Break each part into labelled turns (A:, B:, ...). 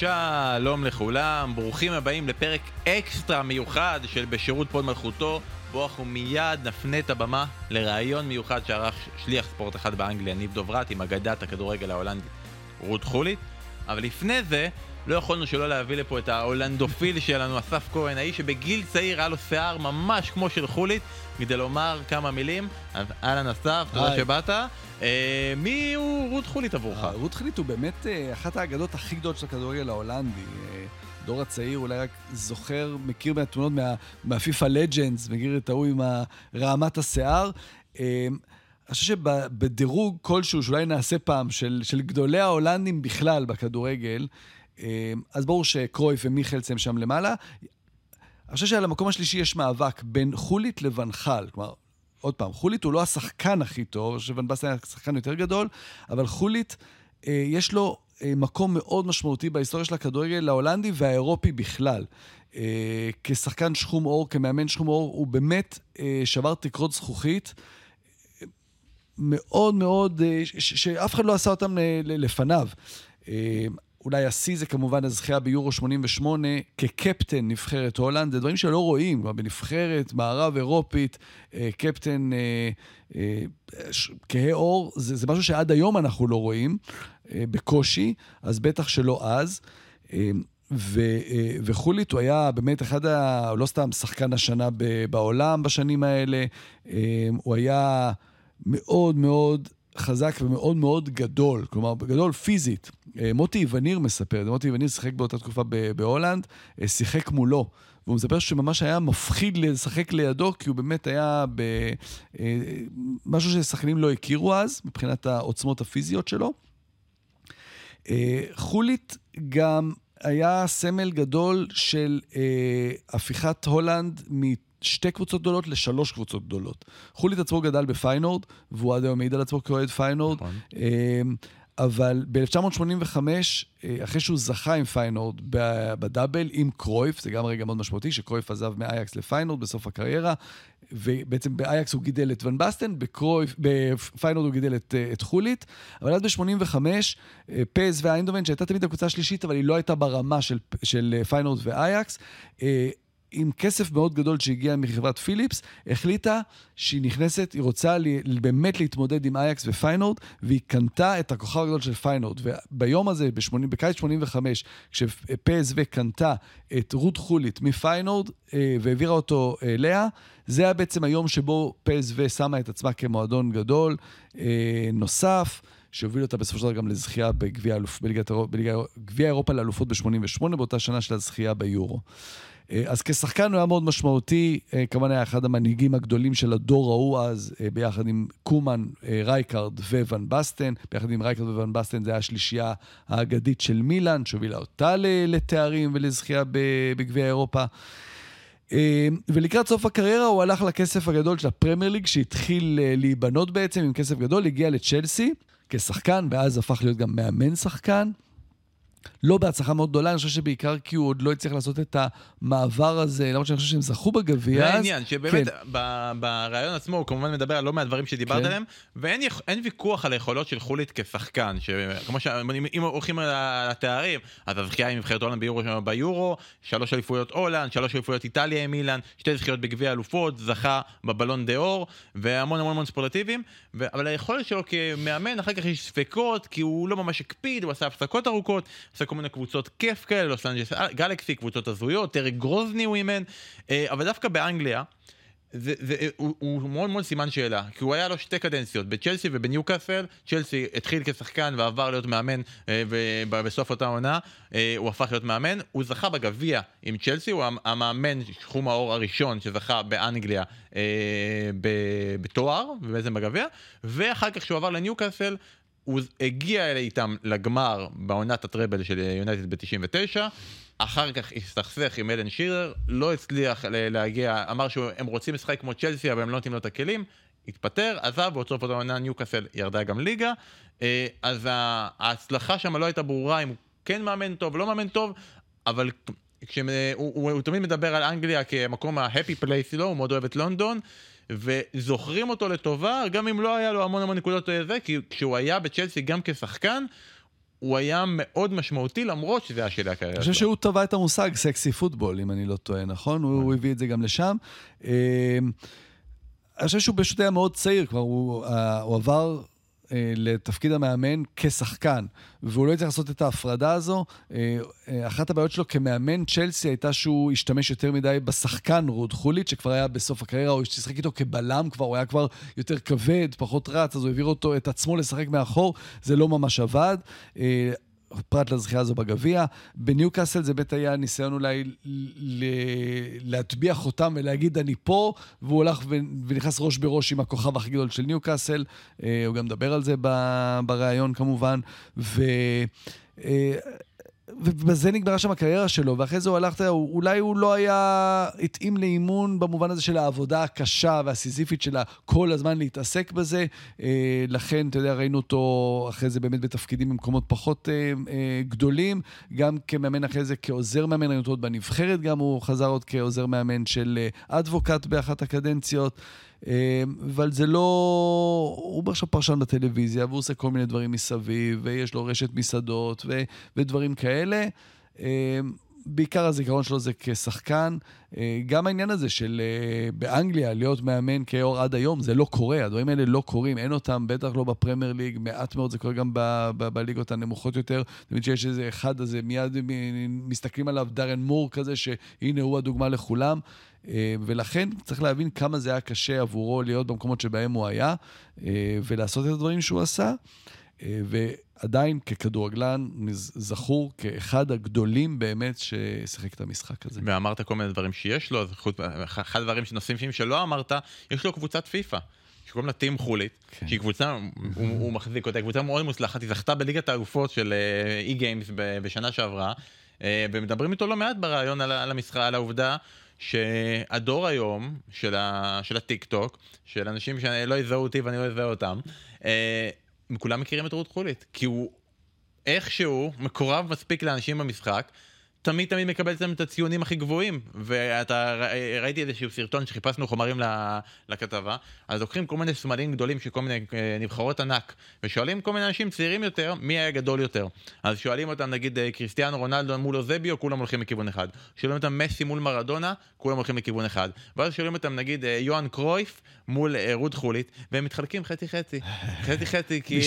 A: שלום לכולם, ברוכים הבאים לפרק אקסטרה מיוחד של בשירות פוד מלכותו, בו אנחנו מיד נפנה את הבמה לראיון מיוחד שערך שליח ספורט אחד באנגליה, ניב דוברת, עם אגדת הכדורגל ההולנדית רות חולית. אבל לפני זה, לא יכולנו שלא להביא לפה את ההולנדופיל שלנו, אסף כהן, האיש שבגיל צעיר היה לו שיער ממש כמו של חולית, כדי לומר כמה מילים. אז אהלן אסף, תודה שבאת. אה, מי הוא רות חולית עבורך?
B: אה, רות חולית הוא באמת אה, אחת האגדות הכי גדולות של הכדורגל ההולנדי. דור הצעיר אולי רק זוכר, מכיר מהתמונות מהפיפ"א לג'נדס, מכיר את ההוא עם רעמת השיער. אני חושב שבדירוג כלשהו, שאולי נעשה פעם, של, של גדולי ההולנדים בכלל בכדורגל, אז ברור שקרויף ומיכלס הם שם למעלה. אני חושב שעל המקום השלישי יש מאבק בין חולית לבנחל. כלומר, עוד פעם, חולית הוא לא השחקן הכי טוב, שוון בסטן היה שחקן יותר גדול, אבל חולית, אה, יש לו אה, מקום מאוד משמעותי בהיסטוריה של הכדורגל ההולנדי והאירופי בכלל. אה, כשחקן שחום אור, כמאמן שחום אור, הוא באמת שבר תקרות זכוכית. מאוד מאוד, אה, שאף אחד לא עשה אותם לפניו. אולי השיא זה כמובן הזכייה ביורו 88 כקפטן נבחרת הולנד, זה דברים שלא רואים, כבר בנבחרת מערב אירופית, אה, קפטן אה, אה, כהה עור, זה, זה משהו שעד היום אנחנו לא רואים, בקושי, אז בטח שלא אז. ו, וחולית הוא היה באמת אחד ה... לא סתם שחקן השנה בעולם בשנים האלה, הוא היה מאוד מאוד חזק ומאוד מאוד גדול, כלומר, גדול פיזית. אה, מוטי וניר מספר, מוטי וניר שיחק באותה תקופה בהולנד, אה, שיחק מולו. והוא מספר שממש היה מפחיד לשחק לידו, כי הוא באמת היה במשהו אה, ששחקנים לא הכירו אז, מבחינת העוצמות הפיזיות שלו. חולית גם היה סמל גדול של הפיכת הולנד שתי קבוצות גדולות לשלוש קבוצות גדולות. חולית עצמו גדל בפיינורד, והוא עד היום מעיד על עצמו כאוהד פיינורד. נכון. אמ, אבל ב-1985, אה, אחרי שהוא זכה עם פיינורד בדאבל עם קרויף, זה גם רגע מאוד משמעותי, שקרויף עזב מאייקס לפיינורד בסוף הקריירה, ובעצם באייקס הוא גידל את ון בסטן, בפיינורד הוא גידל את, אה, את חולית, אבל אז ב-85, אה, פז ואיינדובן, שהייתה תמיד הקבוצה השלישית, אבל היא לא הייתה ברמה של, של פיינורד ואייקס, עם כסף מאוד גדול שהגיע מחברת פיליפס, החליטה שהיא נכנסת, היא רוצה לי, באמת להתמודד עם אייקס ופיינורד, והיא קנתה את הכוכב הגדול של פיינורד. וביום הזה, ב-80, בקיץ 85, כשפסו קנתה את רות חולית מפיינורד אה, והעבירה אותו אליה, זה היה בעצם היום שבו פסו שמה את עצמה כמועדון גדול אה, נוסף. שהוביל אותה בסופו של דבר גם לזכייה בגביע אירופה לאלופות ב-88, באותה שנה של הזכייה ביורו. אה, אז כשחקן הוא היה מאוד משמעותי, אה, כמובן היה אחד המנהיגים הגדולים של הדור ההוא אז, אה, ביחד עם קומן, רייקארד וואן בסטן. ביחד עם רייקארד וואן בסטן זה היה השלישייה האגדית של מילאן, שהובילה אותה לתארים ולזכייה בגביע אירופה. ולקראת סוף הקריירה הוא הלך לכסף הגדול של הפרמייר ליג, שהתחיל להיבנות בעצם עם כסף גדול, הגיע לצ'לסי כשחקן, ואז הפך להיות גם מאמן שחקן. לא בהצלחה מאוד גדולה, אני חושב שבעיקר כי הוא עוד לא הצליח לעשות את המעבר הזה, למרות שאני חושב שהם זכו בגביע.
A: זה העניין, שבאמת כן. ברעיון עצמו הוא כמובן מדבר על לא מעט דברים שדיברת כן. עליהם, ואין ויכוח על היכולות של חולית כשחקן, שכמו שאם הולכים על התארים, אז הזכייה עם נבחרת הולנד ביורו, ביורו, שלוש אליפויות הולנד, שלוש אליפויות איטליה עם אילן, שתי זכיות בגביע אלופות, זכה בבלון דה אור, והמון המון המון ספורטיביים, אבל היכולת שלו כמאמן, אחר כך יש ספקות, כי הוא לא ממש הקפיד, הוא עשה הפסקות ארוכות. עושה כל מיני קבוצות כיף כאלה, לוס אנג'לס גלקסי, קבוצות הזויות, טרי גרוזני הוא אימן, אה, אבל דווקא באנגליה, זה, זה, הוא, הוא מאוד מאוד סימן שאלה, כי הוא היה לו שתי קדנציות, בצ'לסי ובניוקאסל, צ'לסי התחיל כשחקן ועבר להיות מאמן, אה, ובסוף אותה עונה אה, הוא הפך להיות מאמן, הוא זכה בגביע עם צ'לסי, הוא המאמן, שחום האור הראשון שזכה באנגליה בתואר, ובעצם בגביע, ואחר כך כשהוא עבר לניוקאסל, הוא הגיע איתם לגמר בעונת הטראבל של יונייטד ב-99, אחר כך הסתכסך עם אלן שירר, לא הצליח להגיע, אמר שהם רוצים לשחק כמו צ'לסי אבל הם לא נותנים לו את הכלים, התפטר, עזב, ובסוף אותה עונה ניוקאסל ירדה גם ליגה, אה, אז ההצלחה שם לא הייתה ברורה אם כן מאמן טוב, לא מאמן טוב, אבל כשהוא, הוא, הוא, הוא תמיד מדבר על אנגליה כמקום ה-happy place שלו, הוא מאוד אוהב את לונדון, וזוכרים אותו לטובה, גם אם לא היה לו המון המון נקודות זה, כי כשהוא היה בצ'לסי גם כשחקן, הוא היה מאוד משמעותי למרות שזה היה שלי הקריירה
B: אני חושב שהוא טבע את המושג סקסי פוטבול, אם אני לא טועה, נכון? הוא הביא את זה גם לשם. אמ, אני חושב שהוא פשוט היה מאוד צעיר, כבר הוא, אה, עבר אה, לתפקיד המאמן כשחקן, והוא לא הצליח לעשות את ההפרדה הזו. אה, אחת הבעיות שלו כמאמן צ'לסי הייתה שהוא השתמש יותר מדי בשחקן רוד חולית, שכבר היה בסוף הקריירה, הוא השתשחק איתו כבלם כבר, הוא היה כבר יותר כבד, פחות רץ, אז הוא העביר אותו, את עצמו לשחק מאחור, זה לא ממש עבד. פרט לזכייה הזו בגביע. בניוקאסל זה באמת היה ניסיון אולי להטביע חותם ולהגיד אני פה, והוא הלך ונכנס ראש בראש עם הכוכב הכי גדול של ניוקאסל. אה, הוא גם מדבר על זה בריאיון כמובן. ו... ובזה נגמרה שם הקריירה שלו, ואחרי זה הוא הלך, אולי הוא לא היה התאים לאימון במובן הזה של העבודה הקשה והסיזיפית שלה כל הזמן להתעסק בזה. אה, לכן, אתה יודע, ראינו אותו אחרי זה באמת בתפקידים במקומות פחות אה, אה, גדולים, גם כמאמן אחרי זה כעוזר מאמן, ראינו אותו עוד בנבחרת, גם הוא חזר עוד כעוזר מאמן של אדבוקט באחת הקדנציות. אמ, אבל זה לא... הוא עכשיו פרשן בטלוויזיה, והוא עושה כל מיני דברים מסביב, ויש לו רשת מסעדות ו... ודברים כאלה. בעיקר הזיכרון שלו זה כשחקן. אה, גם העניין הזה של אה, באנגליה להיות מאמן כאור עד היום, זה לא קורה, הדברים האלה לא קורים, אין אותם, בטח לא בפרמייר ליג, מעט מאוד זה קורה גם בליגות הנמוכות יותר. תמיד שיש איזה אחד הזה, מיד מסתכלים עליו, דארן מור כזה, שהנה הוא הדוגמה לכולם. אה, ולכן צריך להבין כמה זה היה קשה עבורו להיות במקומות שבהם הוא היה, ולעשות את הדברים שהוא עשה. ועדיין ככדורגלן זכור כאחד הגדולים באמת ששיחק את המשחק הזה.
A: ואמרת כל מיני דברים שיש לו, אחד הדברים שנושאים שלא אמרת, יש לו קבוצת פיפא. שקוראים לה טים חולית, כן. שהיא קבוצה, הוא, הוא מחזיק אותה, קבוצה מאוד מוצלחת, היא זכתה בליגת האלופות של אי uh, גיימס בשנה שעברה, uh, ומדברים איתו לא מעט בריאיון על, על המשחק, על העובדה שהדור היום של, ה, של הטיק טוק, של אנשים שלא יזהו אותי ואני לא אזהה אותם, uh, כולם מכירים את רות חולית, כי הוא איכשהו מקורב מספיק לאנשים במשחק, תמיד תמיד מקבל את הציונים הכי גבוהים. ואתה, ראיתי איזשהו סרטון שחיפשנו חומרים לכתבה, אז לוקחים כל מיני סמלים גדולים של כל מיני אה, נבחרות ענק, ושואלים כל מיני אנשים צעירים יותר, מי היה גדול יותר. אז שואלים אותם, נגיד, אה, קריסטיאנו רונלדו מול אוזביו, כולם הולכים לכיוון אחד. שואלים אותם מסי מול מרדונה, כולם הולכים לכיוון אחד. ואז שואלים אותם, נגיד, אה, יוהאן קרויף מול רות חולית, והם מתחלקים חצי חצי. חצי חצי, כי...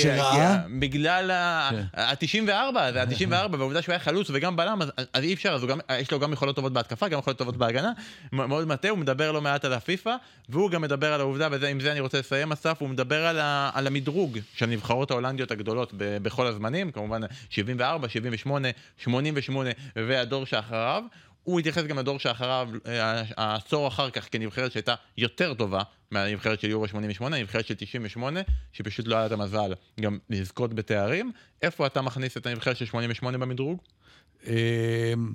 A: בגלל ה-94, כן. זה ה-94, והעובדה שהוא היה חלוץ וגם בלם, אז אז אי אפשר, אז גם, יש לו גם יכולות טובות בהתקפה, גם יכולות טובות בהגנה, מאוד מטה, הוא מדבר לא מעט על הפיפא, והוא גם מדבר על העובדה, ועם זה אני רוצה לסיים אסף, הוא מדבר על, ה, על המדרוג של הנבחרות ההולנדיות הגדולות ב, בכל הזמנים, כמובן 74, 78, 88 והדור שאחריו. הוא התייחס גם לדור שאחריו, אה, העשור אחר כך, כנבחרת שהייתה יותר טובה מהנבחרת של יורו 88, הנבחרת של 98, שפשוט לא היה את המזל גם לזכות בתארים. איפה אתה מכניס את הנבחרת של 88 במדרוג?
B: אמ,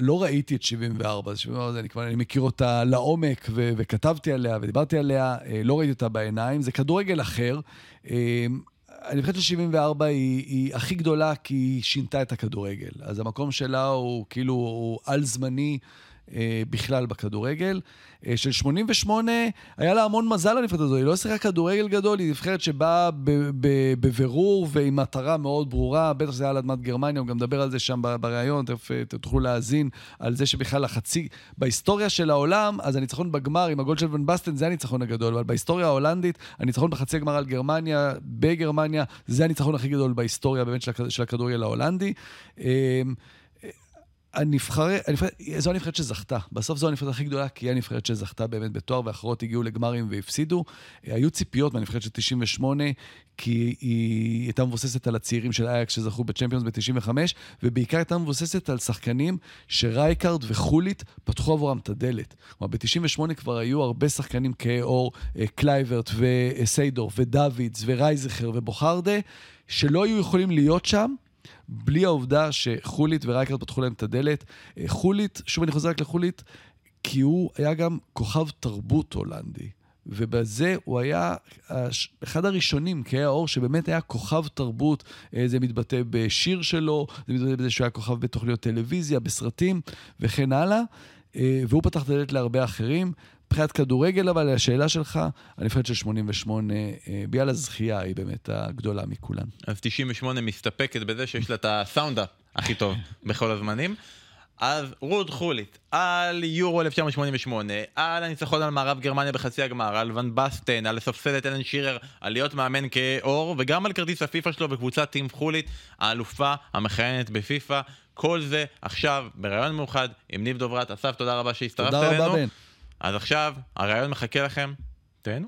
B: לא ראיתי את 74, 74 אני, כבר, אני מכיר אותה לעומק ו- וכתבתי עליה ודיברתי עליה, אה, לא ראיתי אותה בעיניים, זה כדורגל אחר. אמ, הנבחרת של 74 היא, היא הכי גדולה כי היא שינתה את הכדורגל. אז המקום שלה הוא כאילו, הוא על-זמני. אה, בכלל בכדורגל. אה, של 88, היה לה המון מזל לנבחרת הזו, היא לא שיחקה כדורגל גדול, היא נבחרת שבאה בבירור ועם מטרה מאוד ברורה, בטח שזה היה על אדמת גרמניה, הוא גם מדבר על זה שם בריאיון, תכף אה, תוכלו להאזין על זה שבכלל החצי, בהיסטוריה של העולם, אז הניצחון בגמר עם הגול של ון בסטן זה הניצחון הגדול, אבל בהיסטוריה ההולנדית, הניצחון בחצי הגמר על גרמניה, בגרמניה, זה הניצחון הכי גדול בהיסטוריה באמת של הכדורגל ההולנדי. הנבחרת, זו הנבחרת שזכתה. בסוף זו הנבחרת הכי גדולה, כי היא הנבחרת שזכתה באמת בתואר, ואחרות הגיעו לגמרים והפסידו. היו ציפיות מהנבחרת של 98, כי היא הייתה מבוססת על הצעירים של אייקס שזכו בצ'מפיונס ב-95, ובעיקר הייתה מבוססת על שחקנים שרייקארד וחולית פתחו עבורם את הדלת. כלומר, ב-98 כבר היו הרבה שחקנים כאור, אה, קלייברט וסיידור ודוידס ורייזכר ובוכרדה, שלא היו יכולים להיות שם. בלי העובדה שחולית ורייקרד פתחו להם את הדלת. אה, חולית, שוב אני חוזר רק לחולית, כי הוא היה גם כוכב תרבות הולנדי. ובזה הוא היה אחד הראשונים, כהי האור, שבאמת היה כוכב תרבות. אה, זה מתבטא בשיר שלו, זה מתבטא בזה שהוא היה כוכב בתוכניות טלוויזיה, בסרטים וכן הלאה. אה, והוא פתח את הדלת להרבה אחרים. מבחינת כדורגל, אבל השאלה שלך, הנבחרת של 88, אה, ביאל הזכייה היא באמת הגדולה מכולן.
A: אז 98 מסתפקת בזה שיש לה את הסאונד הכי טוב בכל הזמנים. אז רות חולית, על יורו 1988, על הניצחון על מערב גרמניה בחצי הגמר, על ון בסטן, על לספסל את אלן שירר, על להיות מאמן כאור, וגם על כרטיס הפיפא שלו בקבוצת טים חולית, האלופה המכהנת בפיפא. כל זה עכשיו בריאיון מאוחד עם ניב דוברת. אסף, תודה רבה שהצטרפת אלינו.
B: תודה רבה, בן.
A: אז עכשיו, הריאיון מחכה לכם. תהנו.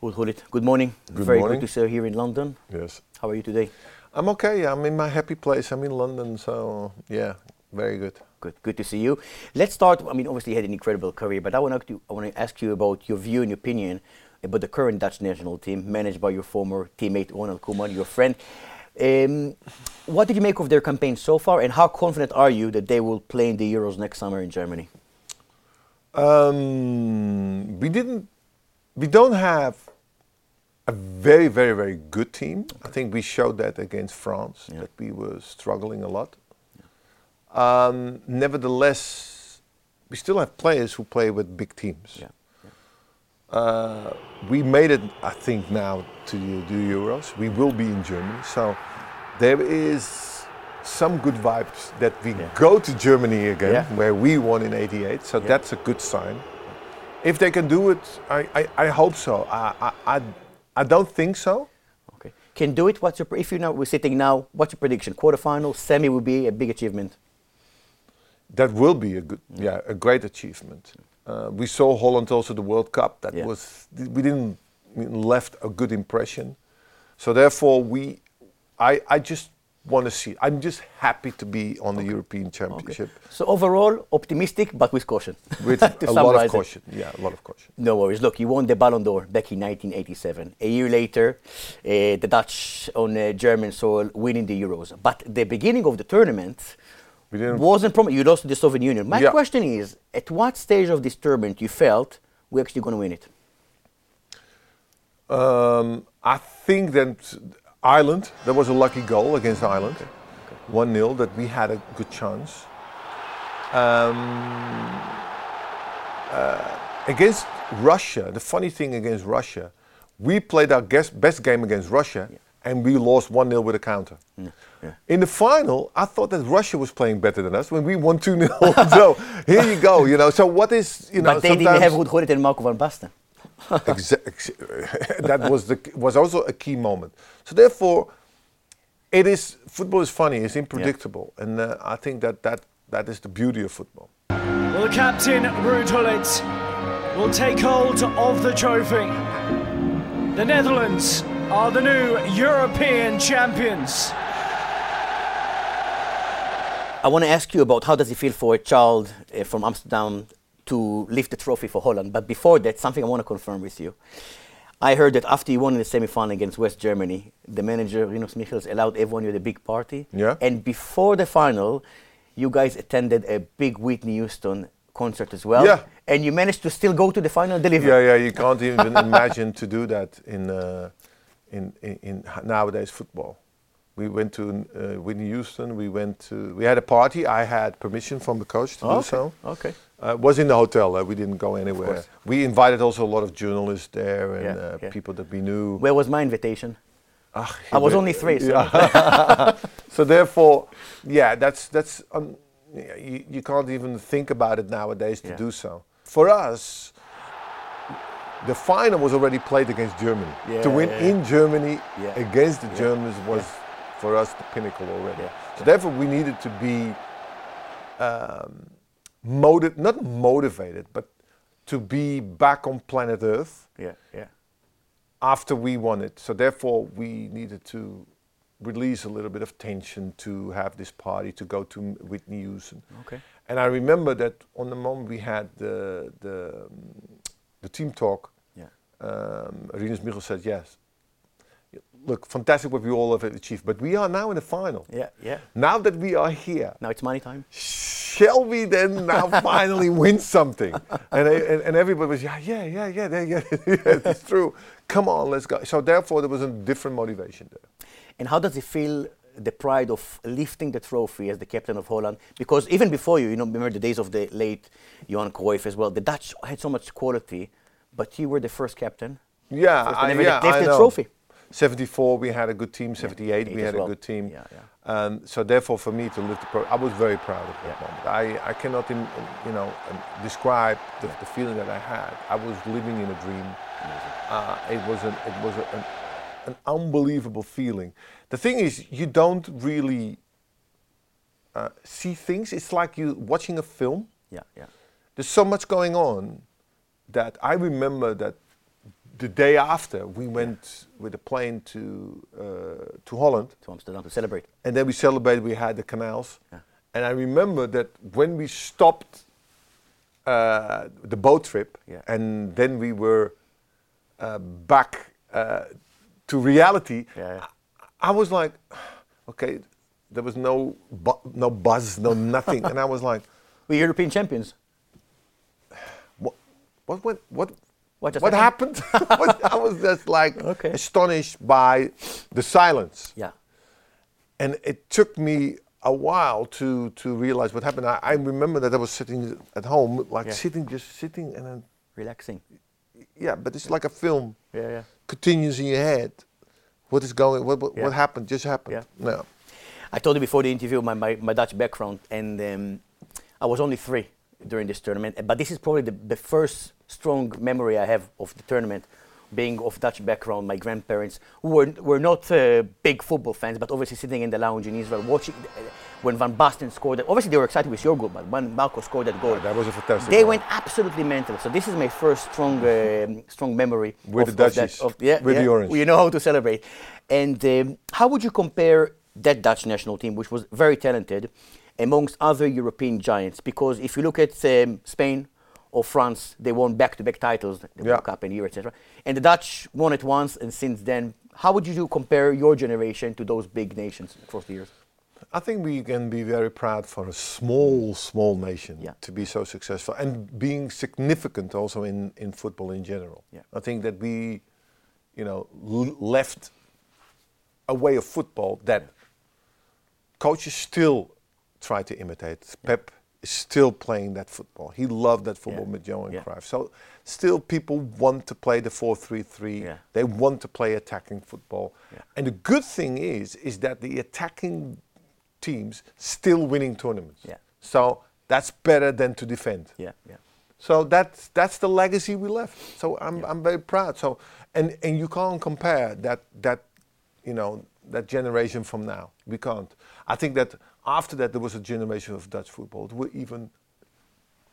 C: Ulrich, good morning.
D: Good
C: Very
D: morning.
C: good to see you here in London.
D: Yes.
C: How are you today?
D: I'm okay. I'm in my happy place. I'm in London, so yeah, very good.
C: Good, good to see you. Let's start. I mean, obviously, you had an incredible career, but I want to I want to ask you about your view and opinion about the current Dutch national team, managed by your former teammate Ronald Koeman, your friend. Um, what did you make of their campaign so far, and how confident are you that they will play in the Euros next summer in Germany?
D: Um, we didn't. We don't have a very, very, very good team. I think we showed that against France
C: Yeah.
D: that we were struggling a lot. Um, nevertheless, we still have players who play with big teams.
C: Yeah.
D: Uh, we made it, I think, now to the, the Euros. We will be in Germany, so there is some good vibes that we
C: Yeah.
D: go to Germany again,
C: Yeah.
D: where we won in '88. So
C: Yeah.
D: that's a good sign. If they can do it, I, I, I hope so. I, I, I, I don't think so.
C: Okay. Can do it. What's your if you know we're sitting now? What's your prediction? Quarterfinal, semi will be a big achievement.
D: That will be a good, yeah, a great achievement. Uh, we saw Holland also the World Cup. That
C: Yeah.
D: was we didn't left a good impression. So therefore, we, I, I just want to see. I'm just happy to be on the European Championship
C: So overall, optimistic, but with caution.
D: with a lot of
C: it.
D: caution. Yeah, a lot of caution.
C: No worries. Look, you won the Ballon d'Or back in 1987. A year later, uh, the Dutch on uh, German soil winning the Euros. But the beginning of the tournament
D: We didn't.
C: wasn't promised. You lost to the Soviet Union. My
D: Yeah.
C: question is, at what stage of this tournament you felt we're actually going to win it?
D: Um, I think that Ireland, there was a lucky goal against Ireland, 1 0, that we had a good chance. Um, uh, against Russia, the funny thing against Russia, we played our guest, best game against Russia and we lost 1 0 with a counter.
C: yeah.
D: In the final, I thought that Russia was playing better than us when we won 2 0. so here you go, you know. So what is, you know,
C: but they didn't have Ruud Gullit and Marco van Basten.
D: Exa- ex- that was the was also a key moment. So therefore, it is football is funny. It's unpredictable, and uh, I think that, that that is the beauty of football.
E: Well, Captain Ruud Gullit will take hold of the trophy. The Netherlands are the new European champions.
C: I want to ask you about how does it feel for a child uh, from Amsterdam to lift the trophy for Holland. But before that, something I want to confirm with you. I heard that after you won in the semi-final against West Germany, the manager Rinus Michels allowed everyone at a big party.
D: Yeah.
C: And before the final, you guys attended a big Whitney Houston concert as well.
D: Yeah.
C: And you managed to still go to the final delivery.
D: Yeah, yeah. You can't even imagine to do that in, uh, in in in nowadays football. We went to uh, Whitney Houston. We went to. We had a party. I had permission from the coach to do
C: okay.
D: so.
C: Okay.
D: Uh, was in the hotel. Uh, we didn't go anywhere. We invited also a lot of journalists there and
C: Yeah,
D: uh,
C: yeah.
D: people that we knew.
C: Where was my invitation?
D: Ach,
C: I was only three, so
D: Yeah. so therefore, yeah, that's that's um, you, you can't even think about it nowadays to do so. For us, the final was already played against Germany. to win
C: Yeah.
D: in Germany
C: Yeah.
D: against the Germans was for us the pinnacle already.
C: Yeah.
D: So therefore, we needed to be um, motiv- not motivated, but to be back on planet Earth
C: yeah, yeah.
D: after we won it. So therefore, we needed to release a little bit of tension to have this party to go to Whitney Houston.
C: Okay.
D: And I remember that on the moment we had the the, um, the team talk,
C: Yeah.
D: um, Rinus Michel said yes. Look, fantastic what we all have achieved, but we are now in the final.
C: Yeah, yeah.
D: Now that we are here,
C: Now it's money time.
D: shall we then now finally win something? And, I- and, and everybody was, yeah, yeah, yeah, yeah, yeah, yeah, yeah, it's true. Come on, let's go. So therefore, there was a different motivation there.
C: And how does it feel, the pride of lifting the trophy as the captain of Holland? Because even before you, you know, remember the days of the late Johan Cruyff as well. The Dutch had so much quality, but you were the first captain.
D: Yeah,
C: First
D: I, yeah, I
C: the
D: know.
C: trophy.
D: 74, we had a good team. 78,
C: eight
D: we had
C: well.
D: a good team.
C: Yeah, yeah.
D: And so therefore, for me to lift the pro, I was very proud of that
C: Yeah.
D: moment. I, I cannot, in, you know, um, describe the, the feeling that I had. I was living in a dream. Uh, it was an, it was a, an, an unbelievable feeling. The thing is, you don't really uh, see things. It's like you watching a film
C: Yeah, yeah.
D: there's so much going on that I remember that the day after we went with a plane to uh, to Holland,
C: To Amsterdam to celebrate.
D: and then we celebrated. We had the canals,
C: Yeah.
D: and I remember that when we stopped uh, the boat trip,
C: Yeah.
D: and then we were uh, back uh, to reality.
C: Yeah.
D: I, I was like, okay, there was no bu- no buzz, no nothing, and I was like.
C: We're European champions.
D: what what what what,
C: what
D: happened? I was just like
C: Okay.
D: astonished by the silence,
C: Yeah.
D: and it took me a while to to realize what happened. I, I remember that I was sitting at home, like
C: Yeah.
D: sitting, just sitting, and then
C: Relaxing.
D: Yeah, but it's like a film
C: Yeah, yeah.
D: continues in your head. What is going? What what,
C: Yeah.
D: what happened? Just happened.
C: Yeah.
D: No.
C: I told you before the interview my, my, my Dutch background, and um, I was only three during this tournament. But this is probably the, the first strong memory I have of the tournament, being of Dutch background. My grandparents, who were, were not uh, big football fans, but obviously sitting in the lounge in Israel, watching uh, when Van Basten scored. That, obviously, they were excited with your goal, but when Marco scored that goal,
D: That was a fantastic.
C: they
D: goal.
C: went absolutely mental. So this is my first strong, um, strong memory
D: With
C: of,
D: the
C: of that- of- yeah,
D: with the orange.
C: You know how to celebrate. And um, how would you compare that Dutch national team, which was very talented, amongst other European giants? Because if you look at um, Spain or France, they won back-to-back titles, the
D: Yeah.
C: World Cup and Euro, etc. And the Dutch won it once, and since then, how would you compare your generation to those big nations across the years?
D: I think we can be very proud for a small, small nation
C: Yeah.
D: to be so successful and being significant also in, in football in general.
C: Yeah.
D: I think that we, you know, l- left a way of football that coaches still try to imitate. Pep is still playing that football. He loved that football
C: Yeah.
D: with Johan
C: Yeah.
D: Cruyff. So still people want to play the 4-3-3.
C: Yeah.
D: They want to play attacking football.
C: Yeah.
D: And the good thing is is that the attacking teams still winning tournaments.
C: Yeah.
D: So that's better than to defend.
C: Yeah, yeah.
D: So that's that's the legacy we left. So I'm I'm very proud. So and and you can't compare that that you know that generation from now. We can't. I think that after that there was a generation of Dutch football who were even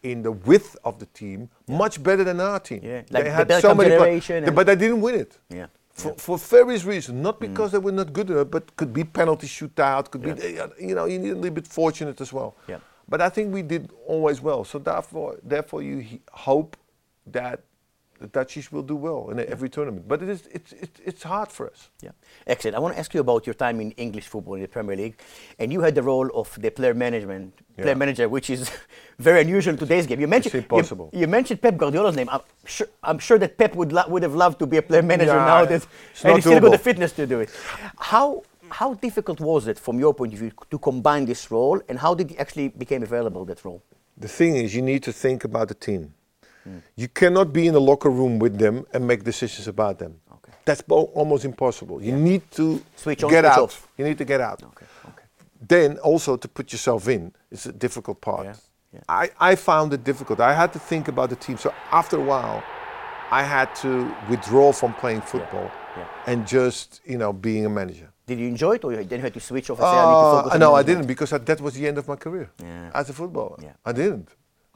D: in the width of the team much better than our team.
C: Yeah,
D: They
C: like the
D: had
C: Belgium
D: pla-
C: generation
D: but they didn't win it.
C: Yeah.
D: For, for various reasons, not because they were not good enough, but could be penalty shootout, could be, uh, you know, you need a little bit fortunate as well.
C: Yeah.
D: But I think we did always well. So therefore, therefore you hope that the Dutchies will do well in every tournament. But it is, it's, it's, it's hard for us.
C: Yeah, excellent. I want to ask you about your time in English football in the Premier League, and you had the role of the player management, player
D: Yeah.
C: manager, which is very unusual in today's game. You mentioned
D: It's impossible.
C: You, you mentioned Pep Guardiola's name. I'm sure, I'm sure that Pep would would have loved to be a player manager
D: Yeah,
C: now that and he's still got the fitness to do it. How how difficult was it from your point of view to combine this role, and how did it actually became available that role?
D: The thing is, you need to think about the team. You cannot be in the locker room with them and make decisions about them.
C: Okay.
D: That's bo- almost impossible. You need to
C: Switch on,
D: get
C: switch
D: out.
C: off.
D: You need to get out.
C: Okay, okay.
D: Then also to put yourself in is a difficult part.
C: Yeah, yeah.
D: I, I found it difficult. I had to think about the team. So after a while, I had to withdraw from playing football
C: yeah.
D: and just you know being a manager.
C: Did you enjoy it, or you- then you had to switch off and say, "I need to focus"?
D: Uh,
C: on
D: no, I didn't because I, that was the end of my career
C: Yeah.
D: as a footballer.
C: Yeah.
D: I didn't,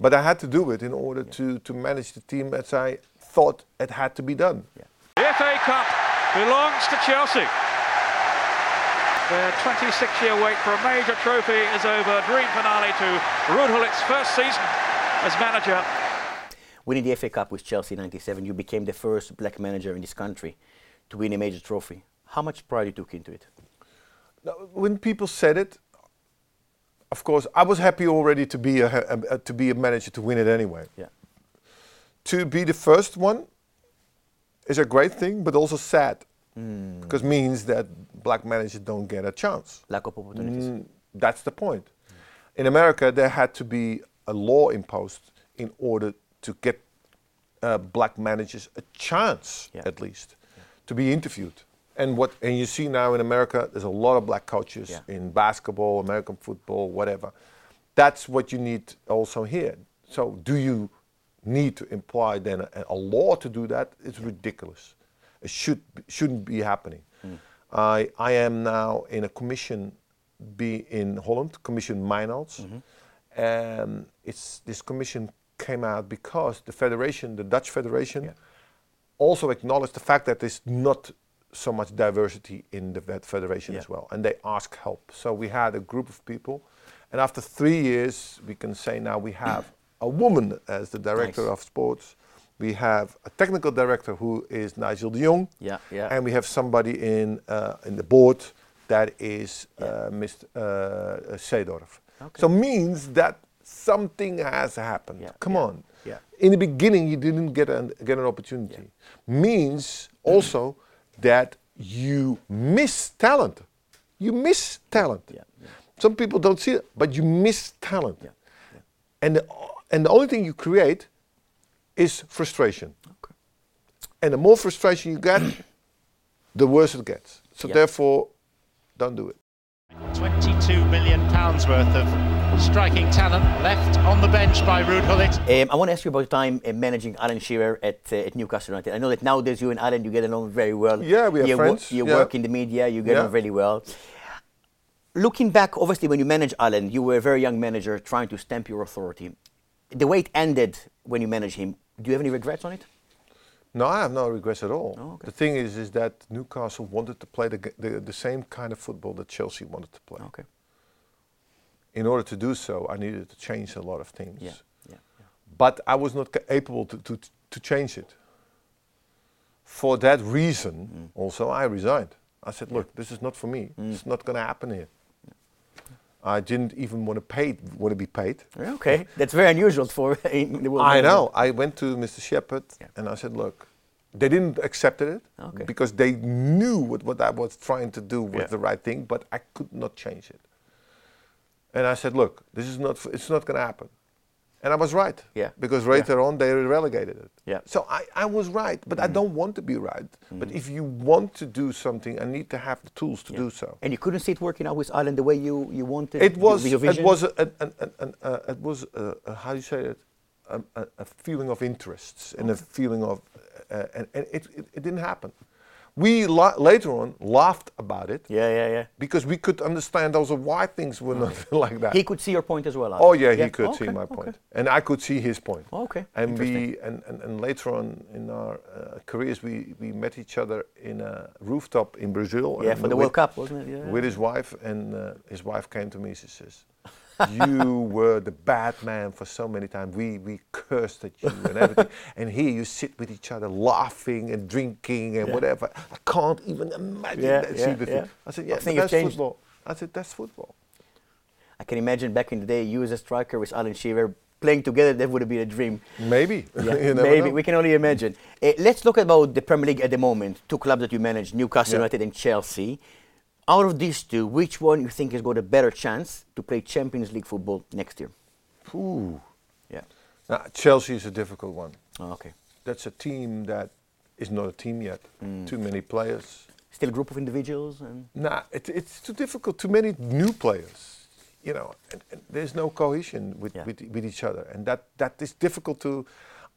D: but I had to do it in order to to manage the team as I thought it had to be done.
F: The FA Cup belongs to Chelsea. Their 26-year wait for a major trophy is over. Dream finale to Ruud Gullit's first season as manager.
C: Winning the FA Cup with Chelsea in 97, you became the first black manager in this country to win a major trophy. How much pride you took into it?
D: Now, when people said it, of course, I was happy already to be a, a, a- to be a manager to win it anyway.
C: Yeah.
D: To be the first one is a great thing, but also sad,
C: Hmm.
D: because means that black managers don't get a chance.
C: Lack of opportunities.
D: Mm, that's the point. In America, there had to be a law imposed in order to get uh, black managers a chance,
C: Yeah.
D: at least, to be interviewed. And what and you see now in America, there's a lot of black coaches
C: Yeah.
D: in basketball, American football, whatever. That's what you need also here. So, do you need to imply then a, a law to do that? It's ridiculous. It should shouldn't be happening. I I am now in a commission, be in Holland, Commission Mijnals. Um, it's this commission came out because the federation, the Dutch federation, also acknowledged the fact that there's not so much diversity in the vet federation as well, and they ask help. So we had a group of people, and after three years, we can say now we have a woman as the director
C: Nice.
D: of sports. We have a technical director who is Nigel de Jong,
C: Yeah, yeah.
D: and we have somebody in uh, in the board that is
C: Yeah.
D: uh, Mr. Uh, Seedorf.
C: Okay.
D: So means that something has happened.
C: Yeah,
D: Come
C: yeah,
D: on.
C: yeah.
D: In the beginning, you didn't get an get an opportunity. Means also that you miss talent. You miss talent.
C: Yeah, yeah.
D: Some people don't see it, but you miss talent.
C: Yeah, yeah.
D: And the, and the only thing you create is frustration.
C: Okay.
D: And the more frustration you get, the worse it gets. So
C: Yeah.
D: therefore, don't do it.
G: 22 million pounds worth of striking talent left on the bench by Ruud Gullit.
C: Um, I want to ask you about your time uh, managing Alan Shearer at, uh, at Newcastle United. I know that nowadays you and Alan you get along very well.
D: Yeah, we are
C: you wo-
D: friends,
C: you
D: yeah.
C: work in the media. You get
D: Yeah.
C: on really well. Looking back, obviously, when you managed Alan, you were a very young manager trying to stamp your authority. The way it ended when you managed him, do you have any regrets on it?
D: No, I have no regrets at all.
C: Oh, okay.
D: The thing is, is that Newcastle wanted to play the, the, the same kind of football that Chelsea wanted to play.
C: Okay.
D: In order to do so, I needed to change a lot of things.
C: Yeah. Yeah. yeah.
D: But I was not ca- able to, to, to change it. For that reason, mm. also, I resigned. I said, look, this is not for me. Mm. It's not going to happen here. I didn't even want to pay, want to be paid.
C: Okay. That's very unusual for in the world.
D: I know. I went to Mr. Shepherd
C: Yeah.
D: and I said, look, they didn't accept it
C: Okay.
D: because they knew what, what I was trying to do was
C: Yeah.
D: the right thing, but I could not change it. And I said, look, this is not, it's not going to happen. And I was right.
C: Yeah.
D: Because
C: Yeah.
D: later on they relegated it.
C: Yeah.
D: So I, I was right, but I don't want to be right. But if you want to do something, I need to have the tools to do so.
C: And you couldn't see it working out with Alan the way you, you wanted.
D: It was.
C: With your
D: It was. A, an, an, an, an, uh, it was. How do you say it? A, feeling of interests and a feeling of, uh, and, and it, it, it didn't happen. We la- later on laughed about it
C: Yeah, yeah, yeah.
D: because we could understand also why things were not like that.
C: He could see your point as well.
D: Oh yeah, he could see
C: Okay,
D: my
C: okay.
D: point, and I could see his point.
C: Okay,
D: And we and, and, and later on in our uh, careers, we, we met each other in a rooftop in Brazil.
C: Yeah, for the
D: with-
C: World Cup, wasn't it? Yeah.
D: with his wife, and uh, his wife came to me. She says, "You were the bad man for so many times. We we cursed at you and everything, and here you sit with each other, laughing and drinking and
C: Yeah.
D: whatever. I can't even imagine
C: Yeah,
D: that.
C: yeah,
D: see the thing."
C: yeah.
D: I said,
C: I
D: "Yeah, but
C: think
D: that's
C: changed.
D: football." I said, "That's football."
C: I can imagine back in the day, you as a striker with Alan Shearer playing together. That would have been a dream.
D: Maybe.
C: Yeah, maybe
D: know.
C: we can only imagine. Uh, let's look about the Premier League at the moment. Two clubs that you manage, Newcastle. United and Chelsea. Out of these two, which one you think has got a better chance to play Champions League football next year?
D: Ooh.
C: Yeah.
D: Now, Chelsea is a difficult one.
C: Oh, okay.
D: That's a team that is not a team yet.
C: Mm.
D: Too many players.
C: Still a group of individuals and
D: Nah, it, it's too difficult. Too many new players, you know. And, and there's no cohesion with,
C: Yeah.
D: with, with each other, and that, that is difficult to.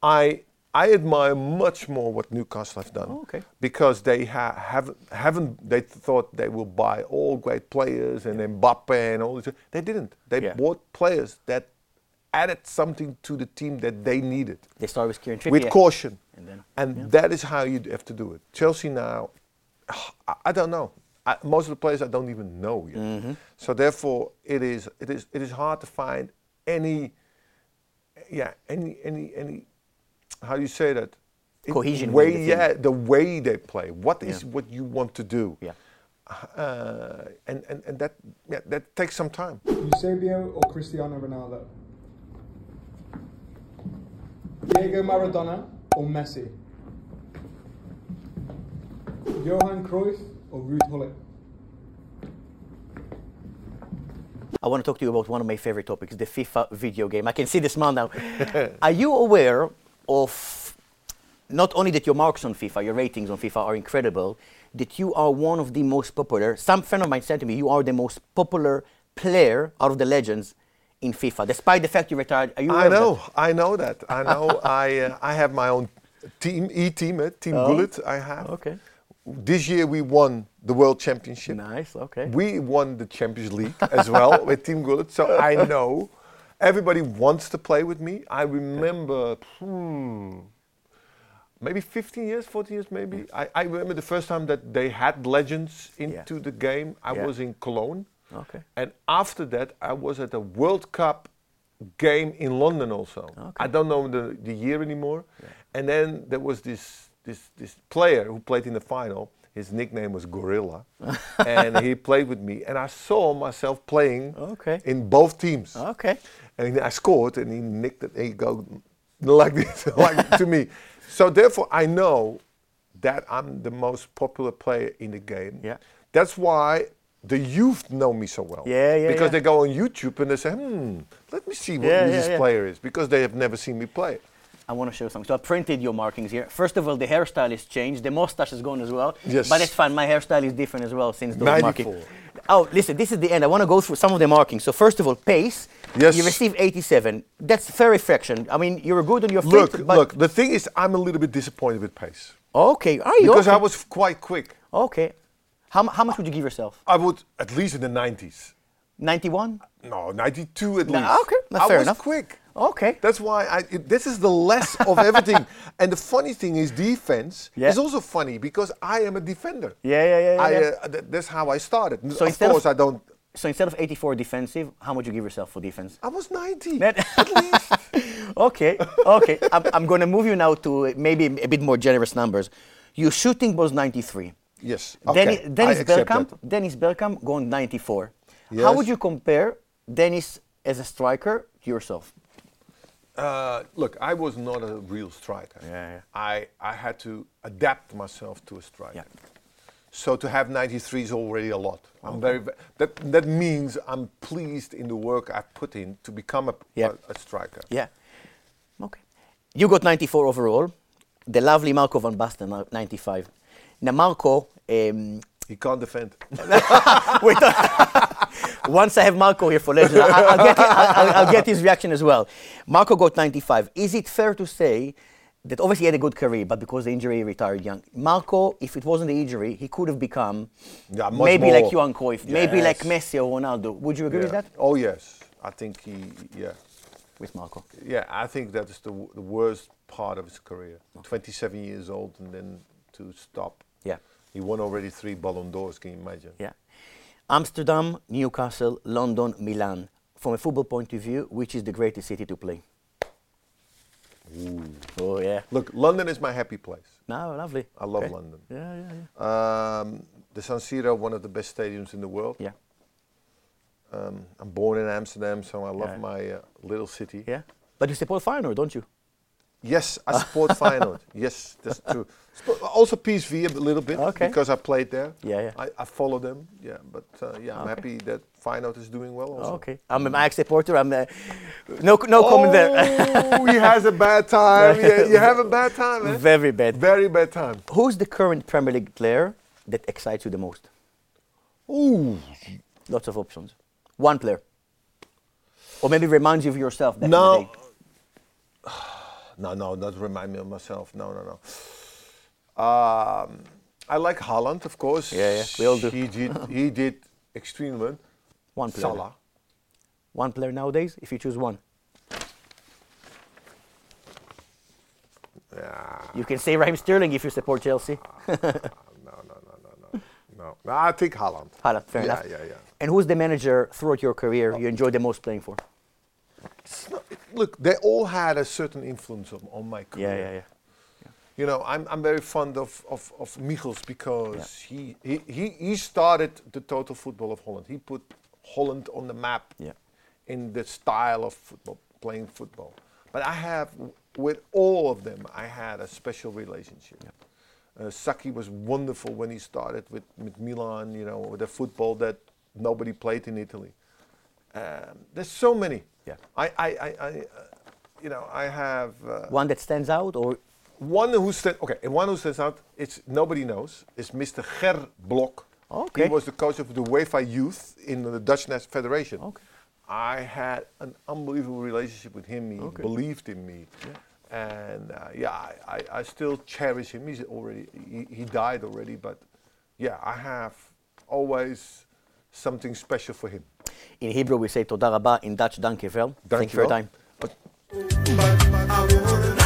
D: I I admire much more what Newcastle have done
C: Oh, okay.
D: because they ha- haven't haven't they thought they will buy all great players and Mbappe and all this. They didn't. They
C: Yeah.
D: bought players that added something to the team that they needed
C: they started with Kieran Trippier.
D: with caution.
C: And then-
D: and
C: yeah.
D: that is how you have to do it. Chelsea now, I, I don't know. I, most of the players I don't even know yet.
C: Mm-hmm.
D: So therefore, it is it is it is hard to find any, yeah, any any any, how do you say that?
C: Cohesion
D: Way,
C: the team.
D: yeah, the way they play. What is
C: Yeah.
D: what you want to do?
C: Yeah.
D: uh, and, and, and that, yeah, that takes some time.
H: Eusebio or Cristiano Ronaldo? Diego Maradona or Messi? Johan Cruyff or Ruud Gullit?
C: I want to talk to you about one of my favorite topics, the FIFA video game. I can see the smile now. are you aware of not only that your marks on FIFA, your ratings on FIFA are incredible, that you are one of the most popular. Some friend of mine said to me, you are the most popular player out of the legends in FIFA, despite the fact you retired. Are you
D: I know. I know that. I know. I uh, I have my own team, E team, uh, Team
C: Oh.
D: Gullit. I have.
C: Okay.
D: This year we won the World Championship.
C: Nice. Okay.
D: We won the Champions League as well with Team Gullit, so I know everybody wants to play with me. I remember, hmm, maybe 15 years, 14 years, maybe. I, I remember the first time that they had legends into the game. I
C: Yeah.
D: was in Cologne,
C: Okay.
D: and after that, I was at a World Cup game in London also. I don't know the, the year anymore. And then there was this, this, this player who played in the final. His nickname was Gorilla. and he played with me. And I saw myself playing
C: Okay.
D: in both teams.
C: Okay.
D: And I scored and he nicked it he go like this, like to me. So therefore I know that I'm the most popular player in the game.
C: Yeah.
D: That's why the youth know me so well.
C: Yeah, yeah,
D: Because
C: yeah.
D: they go on YouTube and they say, hmm, let me see what
C: yeah,
D: this
C: yeah.
D: player is. Because they have never seen me play.
C: I want to show something. So I printed your markings here. First of all, the hairstyle is changed. The mustache is gone as well.
D: Yes.
C: But it's fine. My hairstyle is different as well since those
D: 94.
C: markings. Oh, listen, this is the end. I want to go through some of the markings. So first of all, pace.
D: Yes.
C: You received 87. That's very fraction. I mean, you were good on your feet.
D: Look,
C: but
D: look, the thing is I'm a little bit disappointed with pace.
C: Okay, are you?
D: Because
C: okay?
D: I was quite quick.
C: Okay. How, how much would you give yourself?
D: I would, at least in the 90s.
C: 91?
D: No, 92 at
C: No,
D: least.
C: okay, no,
D: I
C: fair
D: was
C: enough.
D: quick.
C: Okay.
D: That's why I. It, this is the less of everything. and the funny thing is, defense
C: Yeah.
D: is also funny because I am a defender.
C: Yeah, yeah, yeah,
D: I,
C: yeah.
D: Uh, th- that's how I started.
C: So
D: of
C: instead of-
D: course, I don't.
C: So instead of 84 defensive, how much you give yourself for defense?
D: I was 90
C: That-
D: at least.
C: okay, okay. I'm, I'm going to move you now to maybe a bit more generous numbers. Your shooting was 93.
D: Yes. Okay. I
C: Dennis Bergkamp,
D: that.
C: Dennis Bergkamp going 94.
D: Yes.
C: How would you compare Dennis as a striker to yourself?
D: Uh, look, I was not a real striker.
C: Yeah, yeah.
D: I, I had to adapt myself to a striker.
C: Yeah.
D: So to have 93 is already a lot. I'm very that that means I'm pleased in the work I've put in to become a,
C: Yeah.
D: a, a striker.
C: Yeah. Okay. You got 94 overall. The lovely Marco van Basten, uh, 95. Now, Marco, um,
D: He can't defend.
C: wait, uh, once I have Marco here for legend, I, I'll, get, I'll, I'll- get his reaction as well. Marco got 95. Is it fair to say that obviously he had a good career, but because the injury, he retired young? Marco, if it wasn't the injury, he could have become
D: Yeah,
C: maybe
D: more.
C: like Johan Cruyff, maybe like Messi or Ronaldo. Would you agree with that?
D: Oh yes, I think he. Yeah,
C: With Marco.
D: yeah. I think that is the, w- the worst part of his career. 27 years old and then to stop.
C: Yeah.
D: He won already three Ballon d'Ors. Can you imagine?
C: Yeah. Amsterdam, Newcastle, London, Milan. From a football point of view, which is the greatest city to play? Oh yeah.
D: Look, London is my happy place.
C: No, lovely.
D: I love
C: Okay.
D: London.
C: Yeah, yeah, yeah.
D: Um, the San Siro, one of the best stadiums in the world.
C: Yeah.
D: Um, I'm born in Amsterdam, so I love
C: Yeah.
D: my uh, little city.
C: Yeah. But you support Feyenoord, don't you?
D: Yes, I support Feyenoord. Yes, that's true. Sp- also PSV a little bit
C: Okay.
D: because I played there.
C: Yeah, yeah.
D: I, I follow them. Yeah, but uh, yeah, I'm happy that Feyenoord is doing well. Also.
C: Okay. I'm an Ajax supporter. I'm uh, no no comment there.
D: Oh, he has a bad time. yeah, you have a bad time, eh?
C: Very bad.
D: Very bad time.
C: Who's the current Premier League player that excites you the most?
D: Ooh,
C: Lots of options. One player. Or maybe reminds you of yourself back
D: no. No, no, not remind me of myself. No, no, no. Um, I like Haaland, of course.
C: Yeah, yeah, we all do.
D: He did, he did extremely well.
C: One player.
D: Salah.
C: One player nowadays, if you choose one.
D: Yeah.
C: You can say Raheem Sterling if you support Chelsea.
D: No, no, no, no, no. No, no I think Holland.
C: Haaland, fair
D: yeah,
C: enough.
D: Yeah, yeah, yeah.
C: And who's the manager throughout your career you enjoyed the most playing for?
D: It's not- look, they all had a certain influence on, on my career.
C: Yeah, yeah, yeah.
D: you know, I'm, I'm very fond of, of, of Michels because he, he, he, he started the total football of Holland. He put Holland on the map
C: Yeah.
D: in the style of football, playing football. But I have, with all of them, I had a special relationship. Uh, Sacchi was wonderful when he started with, with Milan, you know, with the football that nobody played in Italy. Um, there's so many.
C: Yeah.
D: I, I, I, I uh, you know, I have uh,
C: One that stands out, or
D: one who stands. Okay, and one who stands out. It's nobody knows. It's Mr. Ger Blok.
C: Okay.
D: He was the coach of the UEFA Youth in the Dutch Nas- Federation.
C: Okay.
D: I had an unbelievable relationship with him. He
C: Okay.
D: believed in me. Yeah. And uh, yeah, I, I, I still cherish him. He's already he, he died already, but yeah, I have always something special for him.
C: in Hebrew we say toda rabba, in Dutch dank je wel. Thank you for your time.
I: But wanna